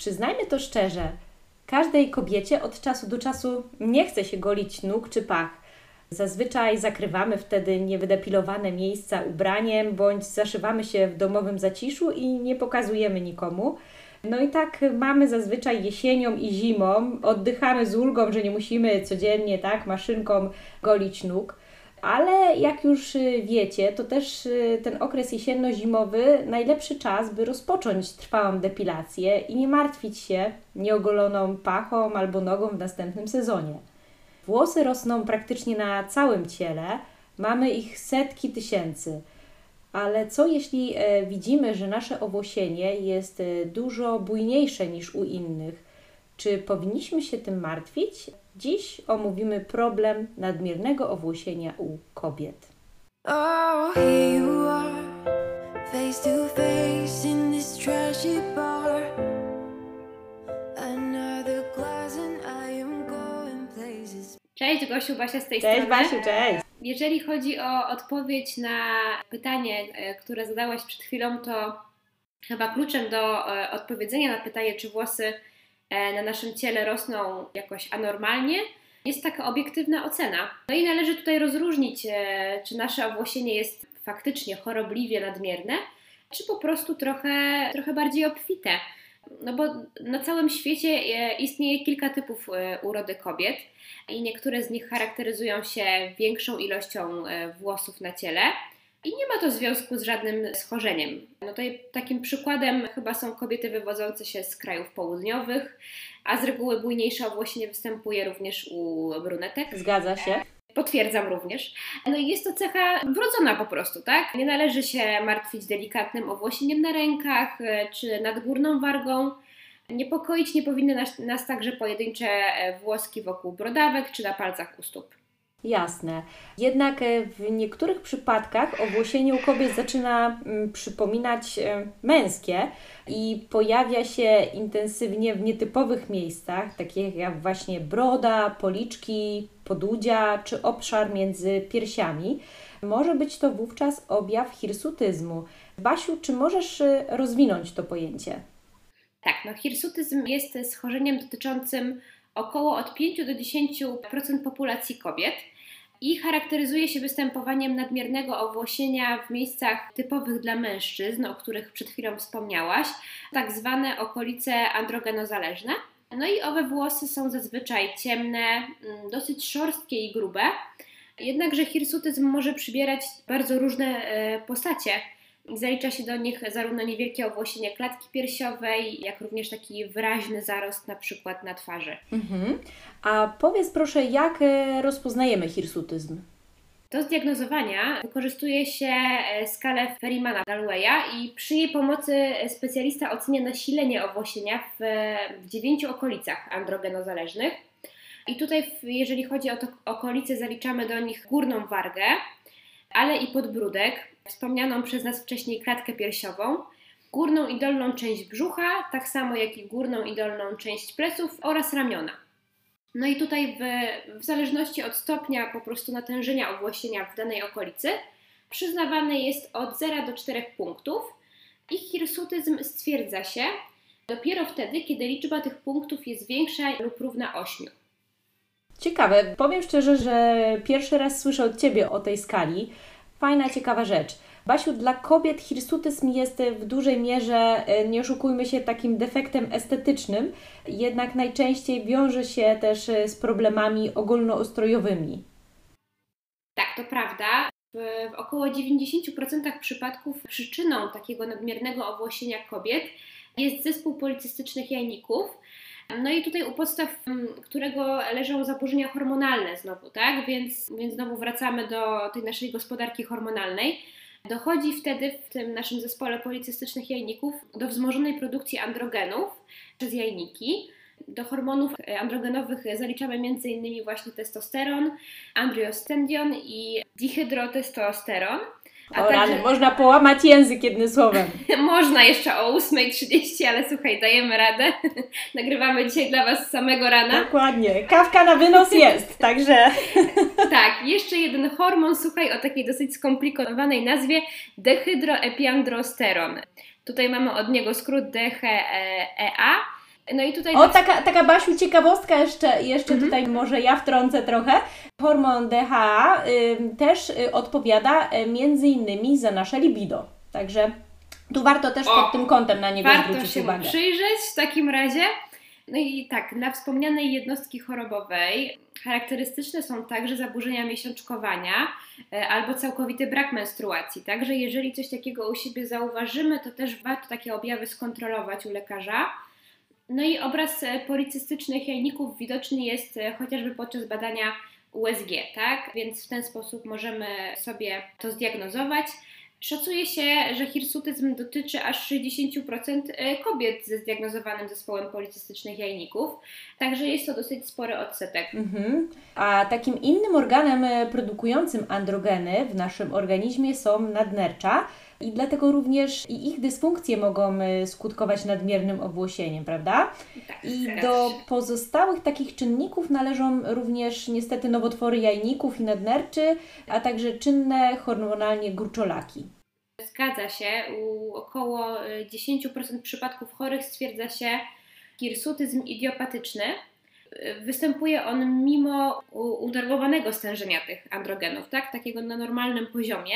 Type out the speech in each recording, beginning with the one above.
Przyznajmy to szczerze, każdej kobiecie od czasu do czasu nie chce się golić nóg czy pach. Zazwyczaj zakrywamy wtedy niewydepilowane miejsca ubraniem bądź zaszywamy się w domowym zaciszu i nie pokazujemy nikomu. No i tak mamy zazwyczaj jesienią i zimą, oddychamy z ulgą, że nie musimy codziennie tak maszynką golić nóg. Ale jak już wiecie, to też ten okres jesienno-zimowy najlepszy czas, by rozpocząć trwałą depilację i nie martwić się nieogoloną pachą albo nogą w następnym sezonie. Włosy rosną praktycznie na całym ciele, mamy ich setki tysięcy. Ale co jeśli e, widzimy, że nasze owłosienie jest e, dużo bujniejsze niż u innych? Czy powinniśmy się tym martwić? Dziś omówimy problem nadmiernego owłosienia u kobiet. Oh, here you are, face to face in this trashy bar. Cześć Gosiu, Basia z tej cześć, strony. Cześć Basiu, cześć. Jeżeli chodzi o odpowiedź na pytanie, e, które zadałaś przed chwilą, to chyba kluczem do e, odpowiedzenia na pytanie, czy włosy na naszym ciele rosną jakoś anormalnie, jest taka obiektywna ocena. No i należy tutaj rozróżnić, czy nasze owłosienie jest faktycznie chorobliwie nadmierne, czy po prostu trochę, trochę bardziej obfite. No bo na całym świecie istnieje kilka typów urody kobiet i niektóre z nich charakteryzują się większą ilością e, włosów na ciele. I nie ma to związku z żadnym schorzeniem. No tutaj takim przykładem chyba są kobiety wywodzące się z krajów południowych, a z reguły bujniejsze owłosienie występuje również u brunetek. Zgadza się. Potwierdzam również. No i jest to cecha wrodzona po prostu, tak? Nie należy się martwić delikatnym owłosieniem na rękach e, czy nadgórną wargą. Niepokoić nie powinny nas, nas także pojedyncze e, włoski wokół brodawek czy na palcach u stóp. Jasne. Jednak e, w niektórych przypadkach owłosienie u kobiet zaczyna mm, przypominać e, męskie i pojawia się intensywnie w nietypowych miejscach, takich jak właśnie broda, policzki, podudzia czy obszar między piersiami. Może być to wówczas objaw hirsutyzmu. Basiu, czy możesz rozwinąć to pojęcie? Tak, no hirsutyzm jest schorzeniem dotyczącym około od 5 do 10% populacji kobiet i charakteryzuje się występowaniem nadmiernego owłosienia w miejscach typowych dla mężczyzn, o których przed chwilą wspomniałaś, tak zwane okolice androgenozależne. No i owe włosy są zazwyczaj ciemne, mm, dosyć szorstkie i grube. Jednakże hirsutyzm może przybierać bardzo różne e, postacie. Zalicza się do nich zarówno niewielkie owłosienie klatki piersiowej, jak również taki wyraźny zarost na przykład na twarzy. Mhm. A powiedz proszę, jak e, rozpoznajemy hirsutyzm? Do zdiagnozowania wykorzystuje się e, skalę Ferrimana Gallowaya i przy jej pomocy specjalista ocenia nasilenie owłosienia w, w dziewięciu okolicach androgenozależnych. I tutaj, jeżeli chodzi o to okolice, zaliczamy do nich górną wargę, ale i podbródek, wspomnianą przez nas wcześniej klatkę piersiową, górną i dolną część brzucha, tak samo jak i górną i dolną część pleców oraz ramiona. No i tutaj w, w zależności od stopnia po prostu natężenia owłosienia w danej okolicy przyznawany jest od 0 do 4 punktów i hirsutyzm stwierdza się dopiero wtedy, kiedy liczba tych punktów jest większa lub równa 8. Ciekawe. Powiem szczerze, że pierwszy raz słyszę od Ciebie o tej skali. Fajna, ciekawa rzecz. Basiu, dla kobiet hirsutyzm jest w dużej mierze, e, nie oszukujmy się, takim defektem estetycznym, jednak najczęściej wiąże się też e, z problemami ogólnoustrojowymi. Tak, to prawda. W, w około 90% przypadków przyczyną takiego nadmiernego owłosienia kobiet jest zespół policystycznych jajników, no i tutaj u podstaw mm, którego leżą zaburzenia hormonalne znowu, tak? Więc, więc znowu wracamy do tej naszej gospodarki hormonalnej. Dochodzi wtedy w tym naszym zespole policystycznych jajników do wzmożonej produkcji androgenów przez jajniki. Do hormonów androgenowych zaliczamy m.in. właśnie testosteron, andriostendion i dihydrotestosteron. O także... można połamać język jednym słowem. można jeszcze o 8.30, ale słuchaj, dajemy radę. Nagrywamy dzisiaj dla Was samego rana. Dokładnie. Kawka na wynos jest, także... tak, jeszcze jeden hormon, słuchaj, o takiej dosyć skomplikowanej nazwie dehydroepiandrosteron. Tutaj mamy od niego skrót DHEA No i tutaj... O, taka, taka Basiu ciekawostka jeszcze, jeszcze mhm. tutaj może ja wtrącę trochę. Hormon DHA y, też y, odpowiada y, między innymi za nasze libido. Także tu warto też o, pod tym kątem na niego zwrócić uwagę. Warto się przyjrzeć w takim razie. No i tak, dla wspomnianej jednostki chorobowej charakterystyczne są także zaburzenia miesiączkowania e, albo całkowity brak menstruacji. Także jeżeli coś takiego u siebie zauważymy, to też warto takie objawy skontrolować u lekarza. No i obraz e, policystycznych jajników widoczny jest e, chociażby podczas badania USG, tak? Więc w ten sposób możemy sobie to zdiagnozować. Szacuje się, że hirsutyzm dotyczy aż 60% e, kobiet ze zdiagnozowanym zespołem policystycznych jajników, także jest to dosyć spory odsetek. Mhm. A takim innym organem produkującym androgeny w naszym organizmie są nadnercza i dlatego również i ich dysfunkcje mogą y, skutkować nadmiernym owłosieniem, prawda? Tak, I do pozostałych takich czynników należą również niestety nowotwory jajników i nadnerczy, a także czynne hormonalnie gruczolaki. Zgadza się. U około 10% y, przypadków chorych stwierdza się hirsutyzm idiopatyczny. Y, występuje on mimo unormowanego stężenia tych androgenów, tak? takiego na normalnym poziomie.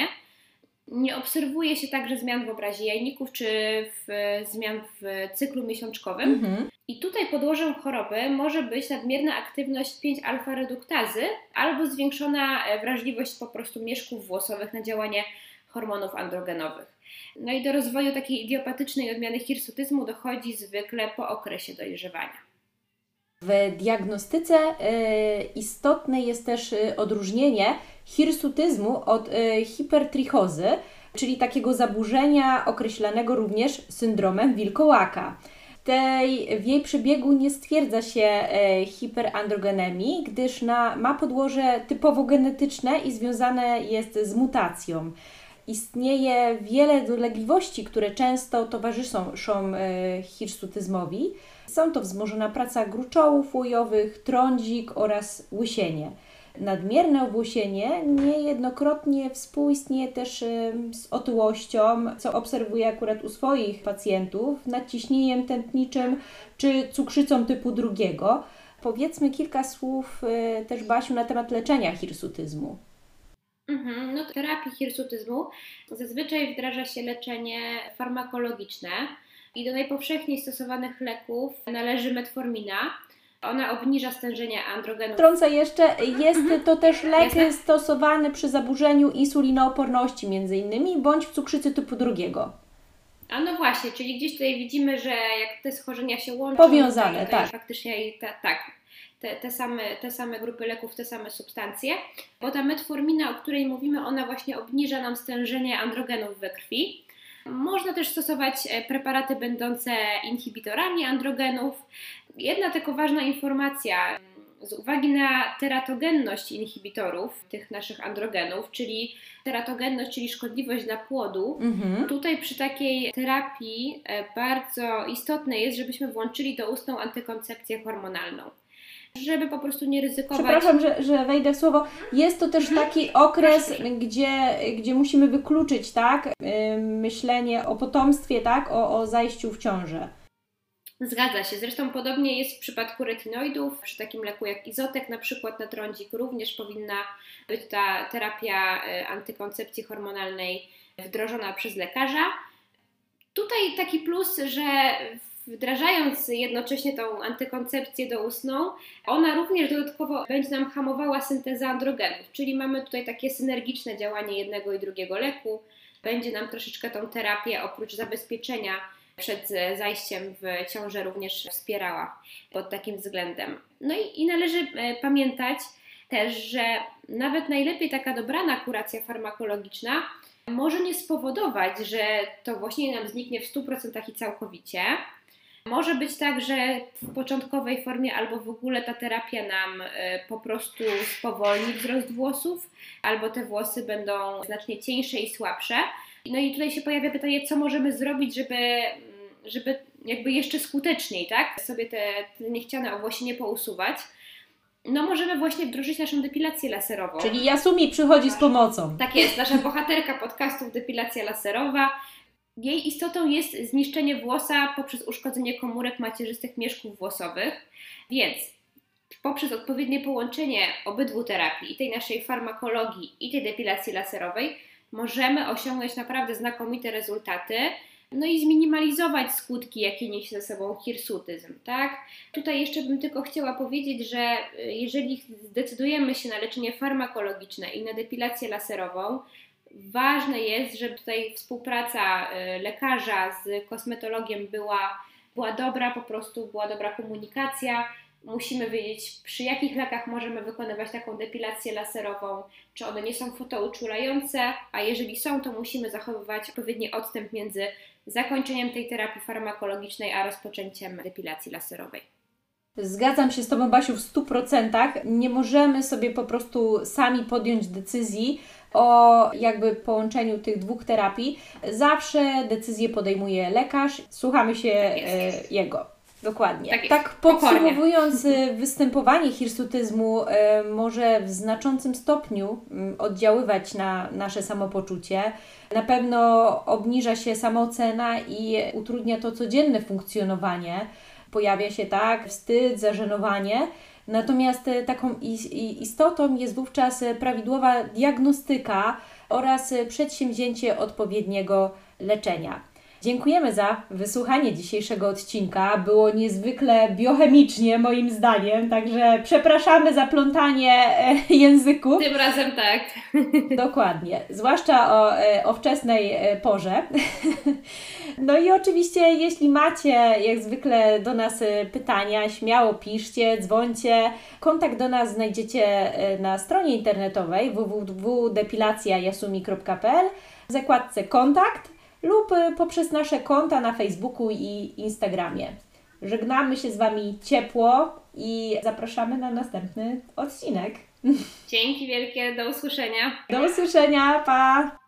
Nie obserwuje się także zmian w obrazie jajników czy w, zmian w cyklu miesiączkowym. Mhm. I tutaj podłożem choroby może być nadmierna aktywność 5-alfa-reduktazy albo zwiększona e, wrażliwość po prostu mieszków włosowych na działanie hormonów androgenowych. No i do rozwoju takiej idiopatycznej odmiany hirsutyzmu dochodzi zwykle po okresie dojrzewania. W diagnostyce y, istotne jest też y, odróżnienie hirsutyzmu od y, hipertrichozy, czyli takiego zaburzenia określanego również syndromem wilkołaka. Tej, w jej przebiegu nie stwierdza się hiperandrogenemii, gdyż na, ma podłoże typowo genetyczne i związane jest z mutacją. Istnieje wiele dolegliwości, które często towarzyszą hirsutyzmowi. Są to wzmożona praca gruczołów łojowych, trądzik oraz łysienie. Nadmierne obłosienie niejednokrotnie współistnieje też z otyłością, co obserwuję akurat u swoich pacjentów, nadciśnieniem tętniczym czy cukrzycą typu drugiego. Powiedzmy kilka słów y, też Basiu na temat leczenia hirsutyzmu. Mhm, no terapii hirsutyzmu zazwyczaj wdraża się leczenie farmakologiczne i do najpowszechniej stosowanych leków należy metformina. Ona obniża stężenie androgenów. Trącę jeszcze, jest to też lek Jasne? stosowany przy zaburzeniu insulinooporności między innymi, bądź w cukrzycy typu drugiego. A no właśnie, czyli gdzieś tutaj widzimy, że jak te schorzenia się łączą, powiązane, tak. Faktycznie i ta, tak, te, te, same, te same grupy leków, te same substancje, bo ta metformina, o której mówimy, ona właśnie obniża nam stężenie androgenów we krwi. Można też stosować e, preparaty będące inhibitorami androgenów. Jedna tylko ważna informacja. Z uwagi na teratogenność inhibitorów, tych naszych androgenów, czyli teratogenność, czyli szkodliwość dla płodu, mhm. tutaj przy takiej terapii e, bardzo istotne jest, żebyśmy włączyli doustną antykoncepcję hormonalną żeby po prostu nie ryzykować. Przepraszam, że, że wejdę w słowo. Jest to też mhm. taki okres, gdzie, gdzie musimy wykluczyć, tak, myślenie o potomstwie, tak, o, o zajściu w ciążę. Zgadza się. Zresztą podobnie jest w przypadku retinoidów. Przy takim leku jak izotek, na przykład na trądzik, również powinna być ta terapia y, antykoncepcji hormonalnej wdrożona przez lekarza. Tutaj taki plus, że wdrażając jednocześnie tą antykoncepcję doustną, ona również dodatkowo będzie nam hamowała syntezę androgenów, czyli mamy tutaj takie synergiczne działanie jednego i drugiego leku. Będzie nam troszeczkę tą terapię oprócz zabezpieczenia przed zajściem w ciążę również wspierała pod takim względem. No i, i należy e, pamiętać też, że nawet najlepiej taka dobrana kuracja farmakologiczna może nie spowodować, że to właśnie nam zniknie w 100% i całkowicie, może być tak, że w początkowej formie albo w ogóle ta terapia nam e, po prostu spowolni wzrost włosów, albo te włosy będą znacznie cieńsze i słabsze. No i tutaj się pojawia pytanie, co możemy zrobić, żeby, żeby jakby jeszcze skuteczniej, tak, sobie te, te niechciane owłosienie pousuwać. No możemy właśnie wdrożyć naszą depilację laserową. Czyli Yasumi przychodzi z pomocą. Tak jest, nasza bohaterka podcastów depilacja laserowa jej istotą jest zniszczenie włosa poprzez uszkodzenie komórek macierzystych mieszków włosowych, więc poprzez odpowiednie połączenie obydwu terapii, i tej naszej farmakologii, i tej depilacji laserowej, możemy osiągnąć naprawdę znakomite rezultaty, no i zminimalizować skutki, jakie niesie ze sobą hirsutyzm, tak? Tutaj jeszcze bym tylko chciała powiedzieć, że y, jeżeli zdecydujemy się na leczenie farmakologiczne i na depilację laserową, ważne jest, żeby tutaj współpraca y, lekarza z kosmetologiem była, była dobra, po prostu była dobra komunikacja, musimy wiedzieć, przy jakich lekach możemy wykonywać taką depilację laserową, czy one nie są fotouczulające, a jeżeli są, to musimy zachowywać odpowiedni odstęp między zakończeniem tej terapii farmakologicznej a rozpoczęciem depilacji laserowej. Zgadzam się z Tobą, Basiu, w 100%. Nie możemy sobie po prostu sami podjąć decyzji o jakby połączeniu tych dwóch terapii. Zawsze decyzję podejmuje lekarz, słuchamy się e, jego. Dokładnie. Tak, tak podsumowując, y, występowanie hirsutyzmu y, może w znaczącym stopniu y, oddziaływać na nasze samopoczucie. Na pewno obniża się samoocena i utrudnia to codzienne funkcjonowanie. Pojawia się tak wstyd, zażenowanie. Natomiast taką istotą jest wówczas prawidłowa diagnostyka oraz przedsięwzięcie odpowiedniego leczenia. Dziękujemy za wysłuchanie dzisiejszego odcinka. Było niezwykle biochemicznie, moim zdaniem, także przepraszamy za plątanie e, języków. Tym razem tak. Dokładnie, zwłaszcza o, e, o wczesnej e, porze. No i oczywiście, jeśli macie jak zwykle do nas pytania, śmiało piszcie, dzwońcie. Kontakt do nas znajdziecie na stronie internetowej www.depilacjajasumi.pl w zakładce kontakt lub y, poprzez nasze konta na Facebooku i Instagramie. Żegnamy się z Wami ciepło i zapraszamy na następny odcinek. Dzięki wielkie, do usłyszenia. Do usłyszenia, pa!